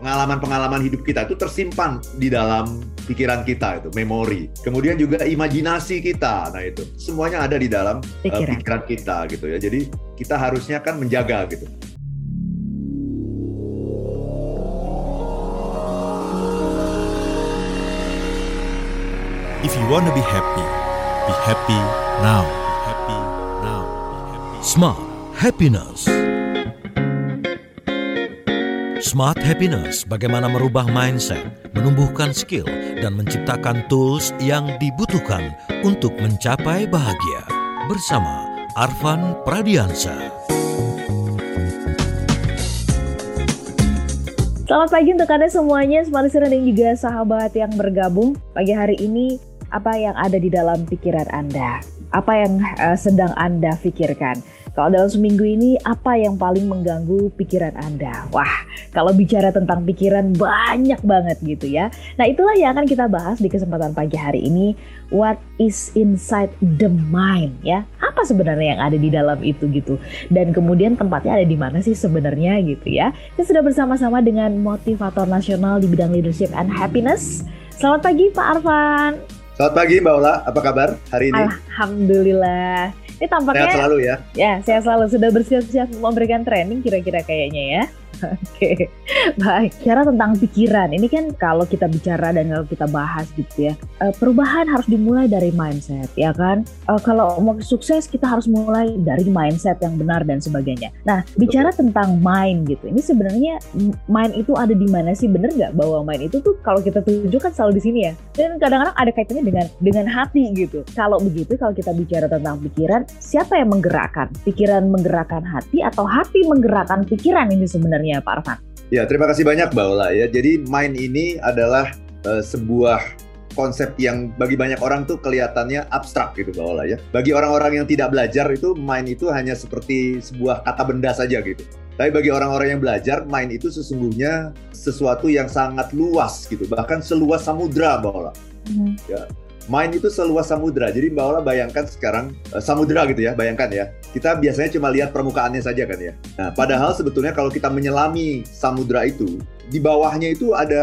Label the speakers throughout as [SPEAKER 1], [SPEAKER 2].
[SPEAKER 1] pengalaman-pengalaman hidup kita itu tersimpan di dalam pikiran kita itu memori kemudian juga imajinasi kita nah itu semuanya ada di dalam pikiran, uh, pikiran kita gitu ya jadi kita harusnya kan menjaga gitu
[SPEAKER 2] If you want to be happy, be happy now. Be happy now. Be happy. Smart happiness. Smart Happiness, bagaimana merubah mindset, menumbuhkan skill, dan menciptakan tools yang dibutuhkan untuk mencapai bahagia. Bersama Arvan Pradiansa.
[SPEAKER 3] Selamat pagi untuk Anda semuanya, smart listener dan juga sahabat yang bergabung. Pagi hari ini, apa yang ada di dalam pikiran Anda? Apa yang uh, sedang Anda pikirkan? Kalau dalam seminggu ini apa yang paling mengganggu pikiran Anda? Wah, kalau bicara tentang pikiran banyak banget gitu ya. Nah, itulah yang akan kita bahas di kesempatan pagi hari ini. What is inside the mind ya? Apa sebenarnya yang ada di dalam itu gitu? Dan kemudian tempatnya ada di mana sih sebenarnya gitu ya? Kita sudah bersama-sama dengan motivator nasional di bidang leadership and happiness. Selamat pagi Pak Arfan.
[SPEAKER 1] Selamat pagi Mbak Ola, apa kabar hari ini?
[SPEAKER 3] Alhamdulillah. Ini tampaknya
[SPEAKER 1] sehat selalu ya.
[SPEAKER 3] Ya, sehat selalu. Sudah bersiap-siap memberikan training kira-kira kayaknya ya. Oke, baik. Cara tentang pikiran, ini kan kalau kita bicara dan kalau kita bahas gitu ya, eh, perubahan harus dimulai dari mindset, ya kan? Eh, kalau mau sukses kita harus mulai dari mindset yang benar dan sebagainya. Nah, bicara tentang mind gitu, ini sebenarnya mind itu ada di mana sih? Bener nggak bahwa mind itu tuh kalau kita tunjukkan selalu di sini ya? Dan kadang-kadang ada kaitannya dengan dengan hati gitu. Kalau begitu, kalau kita bicara tentang pikiran, siapa yang menggerakkan? Pikiran menggerakkan hati atau hati menggerakkan pikiran ini sebenarnya? Ya Pak Arfan.
[SPEAKER 1] Ya, terima kasih banyak Mbak Ola ya. Jadi mind ini adalah uh, sebuah konsep yang bagi banyak orang tuh kelihatannya abstrak gitu Mbak Ola ya. Bagi orang-orang yang tidak belajar itu mind itu hanya seperti sebuah kata benda saja gitu. Tapi bagi orang-orang yang belajar, mind itu sesungguhnya sesuatu yang sangat luas gitu, bahkan seluas samudra Mbak Ola. Mm -hmm. Ya, Main itu seluas samudra. Jadi Mbak Ola bayangkan sekarang uh, samudra gitu ya, bayangkan ya. Kita biasanya cuma lihat permukaannya saja kan ya. Nah, padahal sebetulnya kalau kita menyelami samudra itu, di bawahnya itu ada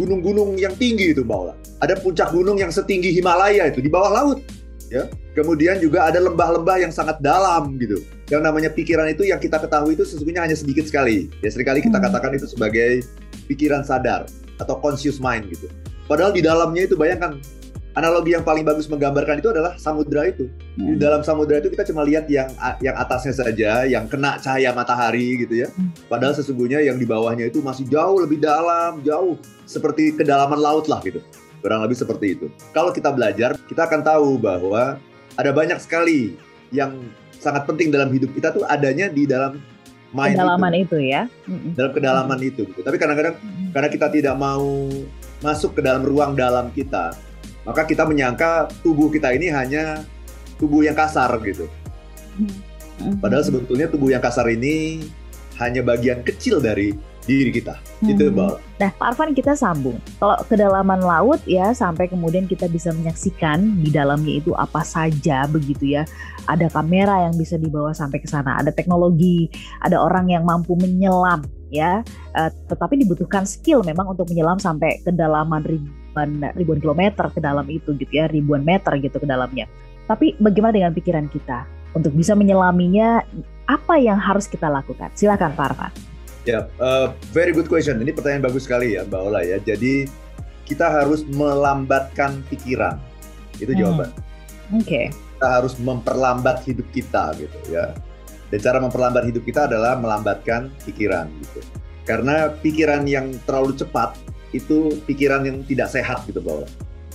[SPEAKER 1] gunung-gunung yang tinggi itu Mbak Ola. Ada puncak gunung yang setinggi Himalaya itu di bawah laut. Ya. Kemudian juga ada lembah-lembah yang sangat dalam gitu. Yang namanya pikiran itu yang kita ketahui itu sesungguhnya hanya sedikit sekali. Ya sering kali kita hmm. katakan itu sebagai pikiran sadar atau conscious mind gitu. Padahal di dalamnya itu bayangkan analogi yang paling bagus menggambarkan itu adalah samudra itu. Hmm. Di dalam samudra itu kita cuma lihat yang yang atasnya saja, yang kena cahaya matahari gitu ya. Hmm. Padahal sesungguhnya yang di bawahnya itu masih jauh lebih dalam, jauh seperti kedalaman laut lah gitu. Kurang lebih seperti itu. Kalau kita belajar, kita akan tahu bahwa ada banyak sekali yang sangat penting dalam hidup kita tuh adanya di dalam
[SPEAKER 3] mind kedalaman itu, itu ya.
[SPEAKER 1] Dalam kedalaman hmm. itu. Gitu. Tapi kadang-kadang hmm. karena kita tidak mau masuk ke dalam ruang dalam kita, maka kita menyangka tubuh kita ini hanya tubuh yang kasar gitu. Hmm. Padahal sebetulnya tubuh yang kasar ini hanya bagian kecil dari diri kita. Hmm. Itu Mbak.
[SPEAKER 3] Nah, Pak Arfan kita sambung. Kalau kedalaman laut ya sampai kemudian kita bisa menyaksikan di dalamnya itu apa saja begitu ya. Ada kamera yang bisa dibawa sampai ke sana, ada teknologi, ada orang yang mampu menyelam ya. Uh, tetapi dibutuhkan skill memang untuk menyelam sampai kedalaman ribu ribuan ribuan kilometer ke dalam itu gitu ya, ribuan meter gitu ke dalamnya. Tapi bagaimana dengan pikiran kita untuk bisa menyelaminya? Apa yang harus kita lakukan? Silakan Pak Arfan.
[SPEAKER 1] Ya, uh, very good question. Ini pertanyaan bagus sekali ya, Mbak Ola ya. Jadi kita harus melambatkan pikiran. Itu hmm. jawaban.
[SPEAKER 3] Oke. Okay.
[SPEAKER 1] Kita harus memperlambat hidup kita gitu ya. Dan cara memperlambat hidup kita adalah melambatkan pikiran gitu. Karena pikiran yang terlalu cepat itu pikiran yang tidak sehat gitu bahwa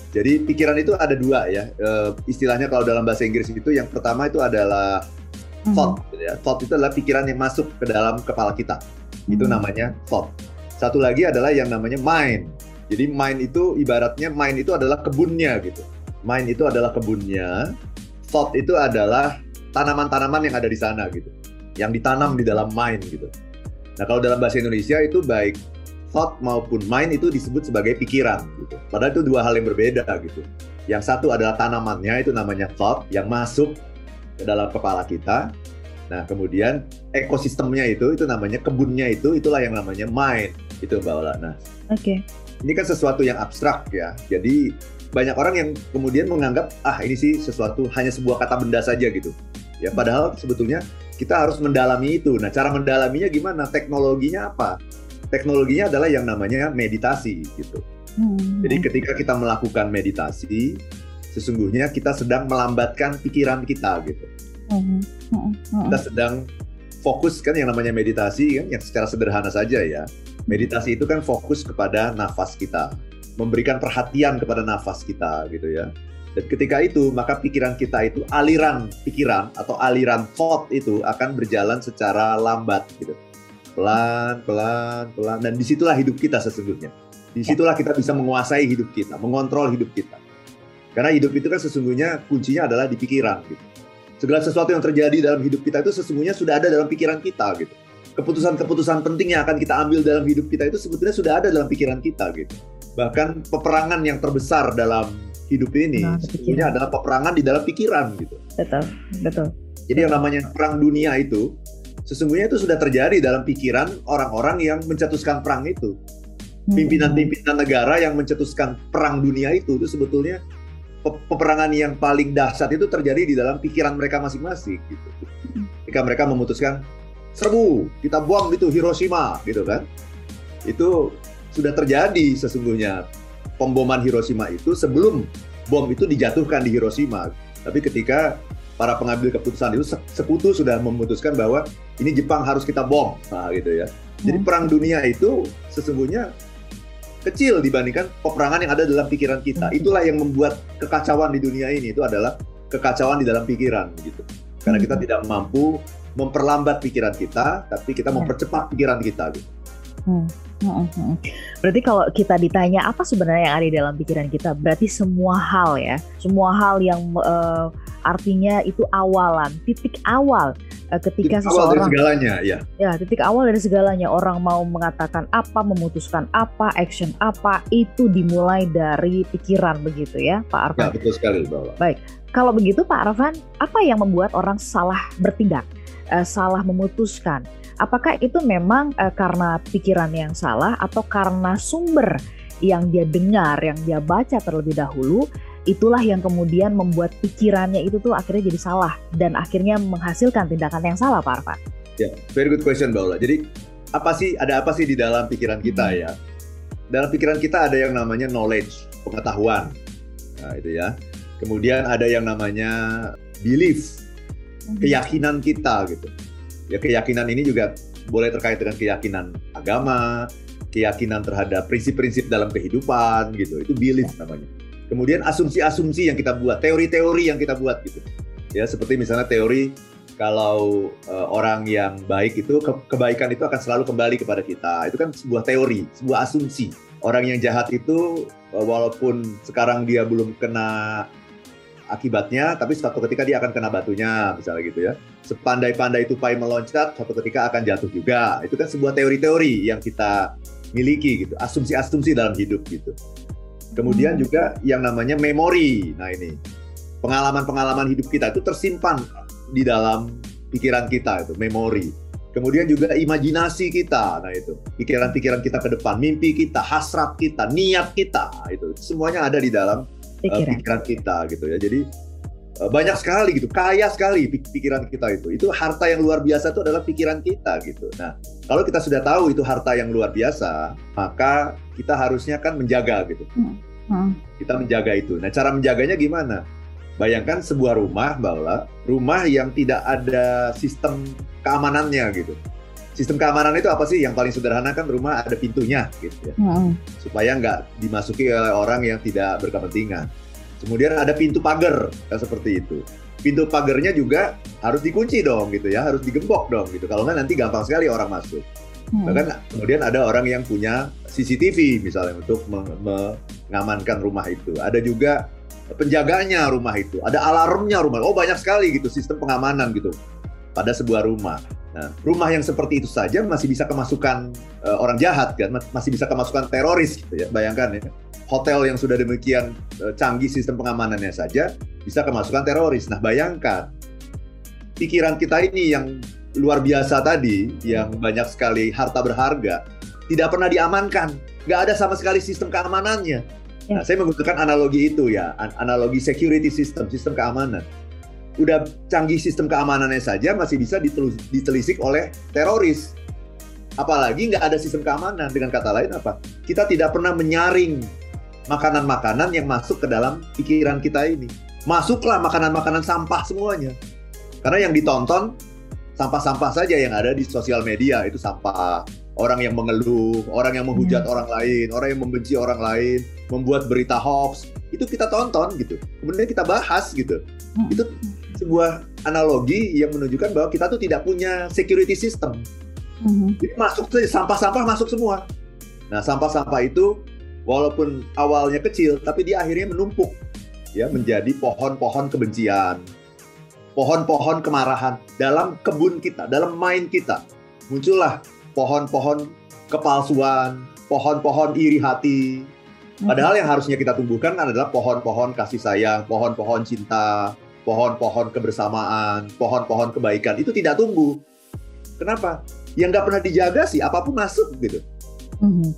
[SPEAKER 1] jadi pikiran itu ada dua ya. E, istilahnya kalau dalam bahasa Inggris itu yang pertama itu adalah mm-hmm. thought gitu ya. Thought itu adalah pikiran yang masuk ke dalam kepala kita. Itu mm-hmm. namanya thought. Satu lagi adalah yang namanya mind. Jadi mind itu ibaratnya mind itu adalah kebunnya gitu. Mind itu adalah kebunnya. Thought itu adalah tanaman-tanaman yang ada di sana gitu. Yang ditanam di dalam mind gitu. Nah kalau dalam bahasa Indonesia itu baik thought maupun mind itu disebut sebagai pikiran gitu. Padahal itu dua hal yang berbeda gitu. Yang satu adalah tanamannya itu namanya thought yang masuk ke dalam kepala kita. Nah, kemudian ekosistemnya itu itu namanya kebunnya itu itulah yang namanya mind. Itu Mbak Ola. Nah,
[SPEAKER 3] Oke. Okay.
[SPEAKER 1] ini kan sesuatu yang abstrak ya. Jadi banyak orang yang kemudian menganggap ah ini sih sesuatu hanya sebuah kata benda saja gitu. Ya padahal sebetulnya kita harus mendalami itu. Nah, cara mendalaminya gimana? Teknologinya apa? Teknologinya adalah yang namanya meditasi gitu. Hmm. Jadi ketika kita melakukan meditasi, sesungguhnya kita sedang melambatkan pikiran kita gitu. Hmm. Hmm. Hmm. Kita sedang fokus kan yang namanya meditasi kan yang secara sederhana saja ya. Meditasi itu kan fokus kepada nafas kita, memberikan perhatian kepada nafas kita gitu ya. Dan ketika itu maka pikiran kita itu aliran pikiran atau aliran thought itu akan berjalan secara lambat gitu. Pelan, pelan, pelan dan di situlah hidup kita sesungguhnya. Di situlah kita bisa menguasai hidup kita, mengontrol hidup kita. Karena hidup itu kan sesungguhnya kuncinya adalah di pikiran gitu. Segala sesuatu yang terjadi dalam hidup kita itu sesungguhnya sudah ada dalam pikiran kita gitu. Keputusan-keputusan penting yang akan kita ambil dalam hidup kita itu sebetulnya sudah ada dalam pikiran kita gitu. Bahkan peperangan yang terbesar dalam hidup ini nah, sebetulnya adalah peperangan di dalam pikiran gitu.
[SPEAKER 3] Betul, betul.
[SPEAKER 1] Jadi yang namanya perang dunia itu sesungguhnya itu sudah terjadi dalam pikiran orang-orang yang mencetuskan perang itu. Pimpinan-pimpinan negara yang mencetuskan perang dunia itu itu sebetulnya peperangan yang paling dahsyat itu terjadi di dalam pikiran mereka masing-masing gitu. Ketika mereka memutuskan serbu, kita buang itu Hiroshima gitu kan. Itu sudah terjadi sesungguhnya pemboman Hiroshima itu sebelum bom itu dijatuhkan di Hiroshima. Tapi ketika para pengambil keputusan itu sekutu sudah memutuskan bahwa ini Jepang harus kita bom, nah gitu ya. Jadi hmm. perang dunia itu sesungguhnya kecil dibandingkan peperangan yang ada dalam pikiran kita. Hmm. Itulah yang membuat kekacauan di dunia ini itu adalah kekacauan di dalam pikiran gitu. Karena kita hmm. tidak mampu memperlambat pikiran kita, tapi kita ya. mempercepat pikiran kita gitu.
[SPEAKER 3] Hmm. Berarti kalau kita ditanya apa sebenarnya yang ada di dalam pikiran kita, berarti semua hal ya, semua hal yang uh, artinya itu awalan, titik awal uh, ketika titik seseorang awal
[SPEAKER 1] dari segalanya, ya.
[SPEAKER 3] Ya, titik awal dari segalanya orang mau mengatakan apa, memutuskan apa, action apa, itu dimulai dari pikiran begitu ya, Pak Arfan.
[SPEAKER 1] Ya, betul sekali, Bapak.
[SPEAKER 3] Baik. Kalau begitu Pak Arfan, apa yang membuat orang salah bertindak, uh, salah memutuskan? Apakah itu memang uh, karena pikiran yang salah atau karena sumber yang dia dengar, yang dia baca terlebih dahulu, itulah yang kemudian membuat pikirannya itu tuh akhirnya jadi salah dan akhirnya menghasilkan tindakan yang salah, Pak Arfan?
[SPEAKER 1] Ya, yeah, very good question, Mbak Ula. Jadi apa sih ada apa sih di dalam pikiran kita hmm. ya? Dalam pikiran kita ada yang namanya knowledge, pengetahuan. Nah, itu ya. Kemudian ada yang namanya belief, hmm. keyakinan kita gitu ya keyakinan ini juga boleh terkait dengan keyakinan agama, keyakinan terhadap prinsip-prinsip dalam kehidupan gitu. Itu belief namanya. Kemudian asumsi-asumsi yang kita buat, teori-teori yang kita buat gitu. Ya seperti misalnya teori kalau uh, orang yang baik itu ke kebaikan itu akan selalu kembali kepada kita. Itu kan sebuah teori, sebuah asumsi. Orang yang jahat itu uh, walaupun sekarang dia belum kena akibatnya, tapi suatu ketika dia akan kena batunya, misalnya gitu ya. Sepandai-pandai tupai meloncat, suatu ketika akan jatuh juga. Itu kan sebuah teori-teori yang kita miliki gitu, asumsi-asumsi dalam hidup gitu. Kemudian hmm. juga yang namanya memori. Nah ini pengalaman-pengalaman hidup kita itu tersimpan di dalam pikiran kita itu memori. Kemudian juga imajinasi kita, nah itu pikiran-pikiran kita ke depan, mimpi kita, hasrat kita, niat kita, itu semuanya ada di dalam pikiran. Uh, pikiran kita gitu ya. Jadi uh, banyak sekali gitu, kaya sekali pikiran kita itu. Itu harta yang luar biasa itu adalah pikiran kita gitu. Nah, kalau kita sudah tahu itu harta yang luar biasa, maka kita harusnya kan menjaga gitu. Hmm. Hmm. Kita menjaga itu. Nah, cara menjaganya gimana? Bayangkan sebuah rumah, Mbak Ola, rumah yang tidak ada sistem keamanannya gitu sistem keamanan itu apa sih? Yang paling sederhana kan rumah ada pintunya gitu ya. Supaya nggak dimasuki oleh orang yang tidak berkepentingan. Kemudian ada pintu pagar kan seperti itu. Pintu pagarnya juga harus dikunci dong gitu ya, harus digembok dong gitu. Kalau nggak nanti gampang sekali orang masuk. Hmm. Bahkan kemudian ada orang yang punya CCTV misalnya untuk mengamankan rumah itu. Ada juga penjaganya rumah itu, ada alarmnya rumah. Oh banyak sekali gitu sistem pengamanan gitu pada sebuah rumah. Nah, rumah yang seperti itu saja masih bisa kemasukan uh, orang jahat kan, masih bisa kemasukan teroris gitu ya. Bayangkan ya, hotel yang sudah demikian uh, canggih sistem pengamanannya saja bisa kemasukan teroris. Nah, bayangkan pikiran kita ini yang luar biasa tadi, yang banyak sekali harta berharga, tidak pernah diamankan, nggak ada sama sekali sistem keamanannya.
[SPEAKER 3] Ya.
[SPEAKER 1] Nah, saya menggunakan analogi itu ya, an- analogi security system, sistem keamanan. Udah canggih sistem keamanannya saja masih bisa ditelus- ditelisik oleh teroris. Apalagi nggak ada sistem keamanan. Dengan kata lain apa? Kita tidak pernah menyaring makanan-makanan yang masuk ke dalam pikiran kita ini. Masuklah makanan-makanan sampah semuanya. Karena yang ditonton sampah-sampah saja yang ada di sosial media itu sampah. Orang yang mengeluh, orang yang menghujat orang lain, orang yang membenci orang lain, membuat berita hoax, itu kita tonton gitu. Kemudian kita bahas gitu. Itu sebuah analogi yang menunjukkan bahwa kita tuh tidak punya security system.
[SPEAKER 3] Mhm.
[SPEAKER 1] Jadi masuk sampah-sampah masuk semua. Nah, sampah-sampah itu walaupun awalnya kecil tapi dia akhirnya menumpuk ya menjadi pohon-pohon kebencian. Pohon-pohon kemarahan dalam kebun kita, dalam mind kita. Muncullah pohon-pohon kepalsuan, pohon-pohon iri hati. Padahal yang harusnya kita tumbuhkan adalah pohon-pohon kasih sayang, pohon-pohon cinta, pohon-pohon kebersamaan, pohon-pohon kebaikan. Itu tidak tumbuh. Kenapa? Yang nggak pernah dijaga sih, apa pun masuk gitu.
[SPEAKER 3] Mhm.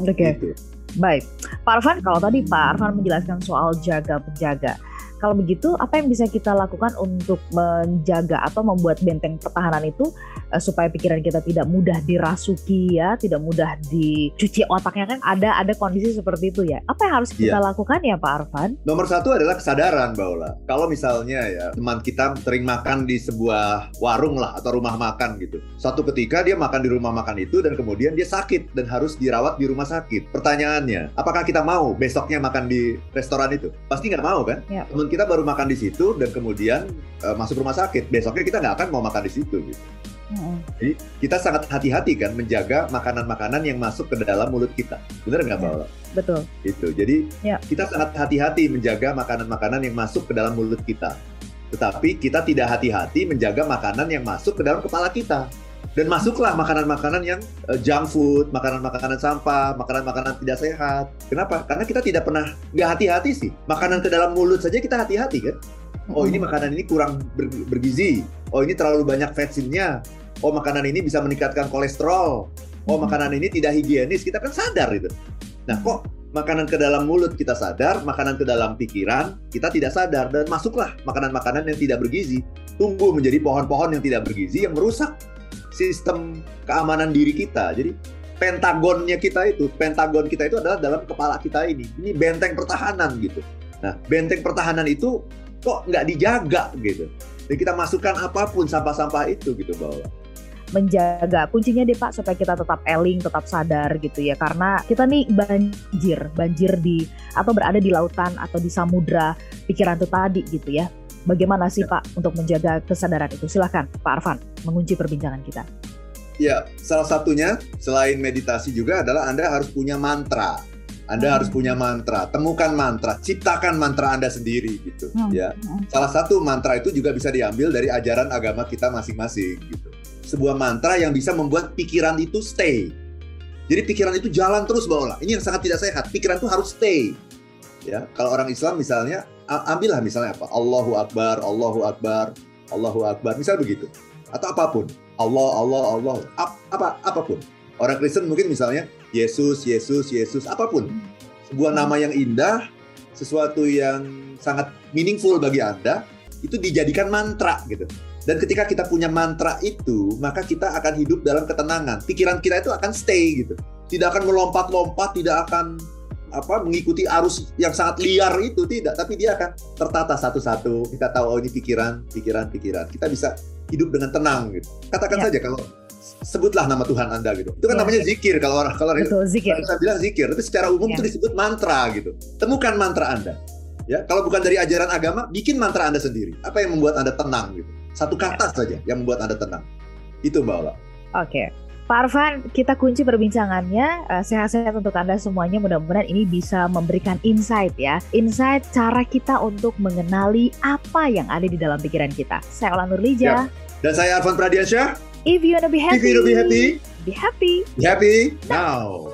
[SPEAKER 3] Oke.
[SPEAKER 1] Gitu.
[SPEAKER 3] Baik, Pak Arfan, kalau tadi Pak Arfan menjelaskan soal jaga penjaga, kalau begitu apa yang bisa kita lakukan untuk menjaga atau membuat benteng pertahanan itu eh, supaya pikiran kita tidak mudah dirasuki ya, tidak mudah dicuci otaknya kan ada ada kondisi seperti itu ya. Apa yang harus kita lakukan ya Pak Arfan?
[SPEAKER 1] Nomor satu adalah kesadaran, Mbak Ola. Kalau misalnya ya teman kita sering makan di sebuah warung lah atau rumah makan gitu. Suatu ketika dia makan di rumah makan itu dan kemudian dia sakit dan harus dirawat di rumah sakit. Pertanyaannya, apakah kita mau besoknya makan di restoran itu? Pasti nggak mau kan?
[SPEAKER 3] Ya.
[SPEAKER 1] Teman kita baru makan di situ dan kemudian eh, masuk rumah sakit. Besoknya kita nggak akan mau makan di situ. Gitu. Jadi kita sangat hati-hati kan menjaga makanan-makanan yang masuk ke dalam mulut kita. Benar nggak, Mbak Ola?
[SPEAKER 3] Betul.
[SPEAKER 1] Itu. Jadi
[SPEAKER 3] Ya.
[SPEAKER 1] kita sangat hati-hati menjaga makanan-makanan yang masuk ke dalam mulut kita. Tetapi kita tidak hati-hati menjaga makanan yang masuk ke dalam kepala kita. Dan masuklah makanan-makanan yang eh, junk food, makanan-makanan sampah, makanan-makanan tidak sehat. Kenapa? Karena kita tidak pernah nggak hati-hati sih. Makanan ke dalam mulut saja kita hati-hati kan. Oh ini makanan ini kurang ber- bergizi. Oh ini terlalu banyak vetsinnya. Oh makanan ini bisa meningkatkan kolesterol. Oh makanan ini tidak higienis. Kita kan sadar itu. Nah kok makanan ke dalam mulut kita sadar, makanan ke dalam pikiran kita tidak sadar dan masuklah makanan-makanan yang tidak bergizi. Tumbuh menjadi pohon-pohon yang tidak bergizi yang merusak sistem keamanan diri kita. Jadi pentagonnya kita itu, pentagon kita itu adalah dalam kepala kita ini. Ini benteng pertahanan gitu. Nah, benteng pertahanan itu kok nggak dijaga gitu. Dan kita masukkan apa pun sampah-sampah itu gitu bahwa
[SPEAKER 3] menjaga kuncinya deh Pak supaya kita tetap eling, tetap sadar gitu ya karena kita nih banjir, banjir di atau berada di lautan atau di samudra pikiran itu tadi gitu ya. Bagaimana sih Pak untuk menjaga kesadaran itu? Silahkan Pak Arfan mengunci perbincangan kita.
[SPEAKER 1] Ya, salah satunya selain meditasi juga adalah Anda harus punya mantra. Anda
[SPEAKER 3] Hmm.
[SPEAKER 1] harus punya mantra. Temukan mantra, ciptakan mantra Anda sendiri gitu,
[SPEAKER 3] Hmm.
[SPEAKER 1] ya. Salah satu mantra itu juga bisa diambil dari ajaran agama kita masing-masing gitu. Sebuah mantra yang bisa membuat pikiran itu stay. Jadi pikiran itu jalan terus bawa. Ini yang sangat tidak sehat. Pikiran itu harus stay. Ya, kalau orang Islam misalnya ambillah misalnya apa? Allahu Akbar, Allahu Akbar, Allahu Akbar, misal begitu. Atau apa pun. Allah, Allah, Allah, Ap- apa apa pun. Orang Kristen mungkin misalnya Yesus, Yesus, Yesus, apa pun. Sebuah nama yang indah, sesuatu yang sangat meaningful bagi Anda, itu dijadikan mantra gitu. Dan ketika kita punya mantra itu, maka kita akan hidup dalam ketenangan. Pikiran kita itu akan stay gitu. Tidak akan melompat-lompat, tidak akan apa mengikuti arus yang sangat liar itu tidak, tapi dia akan tertata satu-satu. Kita tahu oh ini pikiran, pikiran, pikiran. Kita bisa hidup dengan tenang gitu. Katakan
[SPEAKER 3] Ya.
[SPEAKER 1] saja kalau sebutlah nama Tuhan Anda gitu. Itu kan
[SPEAKER 3] Ya.
[SPEAKER 1] namanya zikir kalau orang kalau
[SPEAKER 3] Betul zikir.
[SPEAKER 1] saya bilang zikir, tapi secara umum
[SPEAKER 3] Ya.
[SPEAKER 1] itu disebut mantra gitu. Temukan mantra Anda. Ya, kalau bukan dari ajaran agama, bikin mantra Anda sendiri. Apa yang membuat Anda tenang gitu. Satu kata saja yang membuat Anda tenang. Itu Mbak Ola.
[SPEAKER 3] Oke. Pak Arfan, kita kunci perbincangannya. Eh, Sehat-sehat untuk Anda semuanya. Mudah-mudahan ini bisa memberikan insight ya. Insight cara kita untuk mengenali apa yang ada di dalam pikiran kita. Saya Ola Nurlija.
[SPEAKER 1] Dan saya Arfan Pradiansyah.
[SPEAKER 3] If you wanna be happy,
[SPEAKER 1] If you wanna be happy,
[SPEAKER 3] be happy.
[SPEAKER 1] be happy now.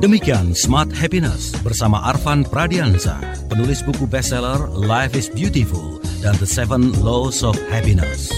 [SPEAKER 2] Demikian Smart Happiness bersama Arfan Pradiansa, penulis buku bestseller Life is Beautiful dan The Seven Laws of Happiness.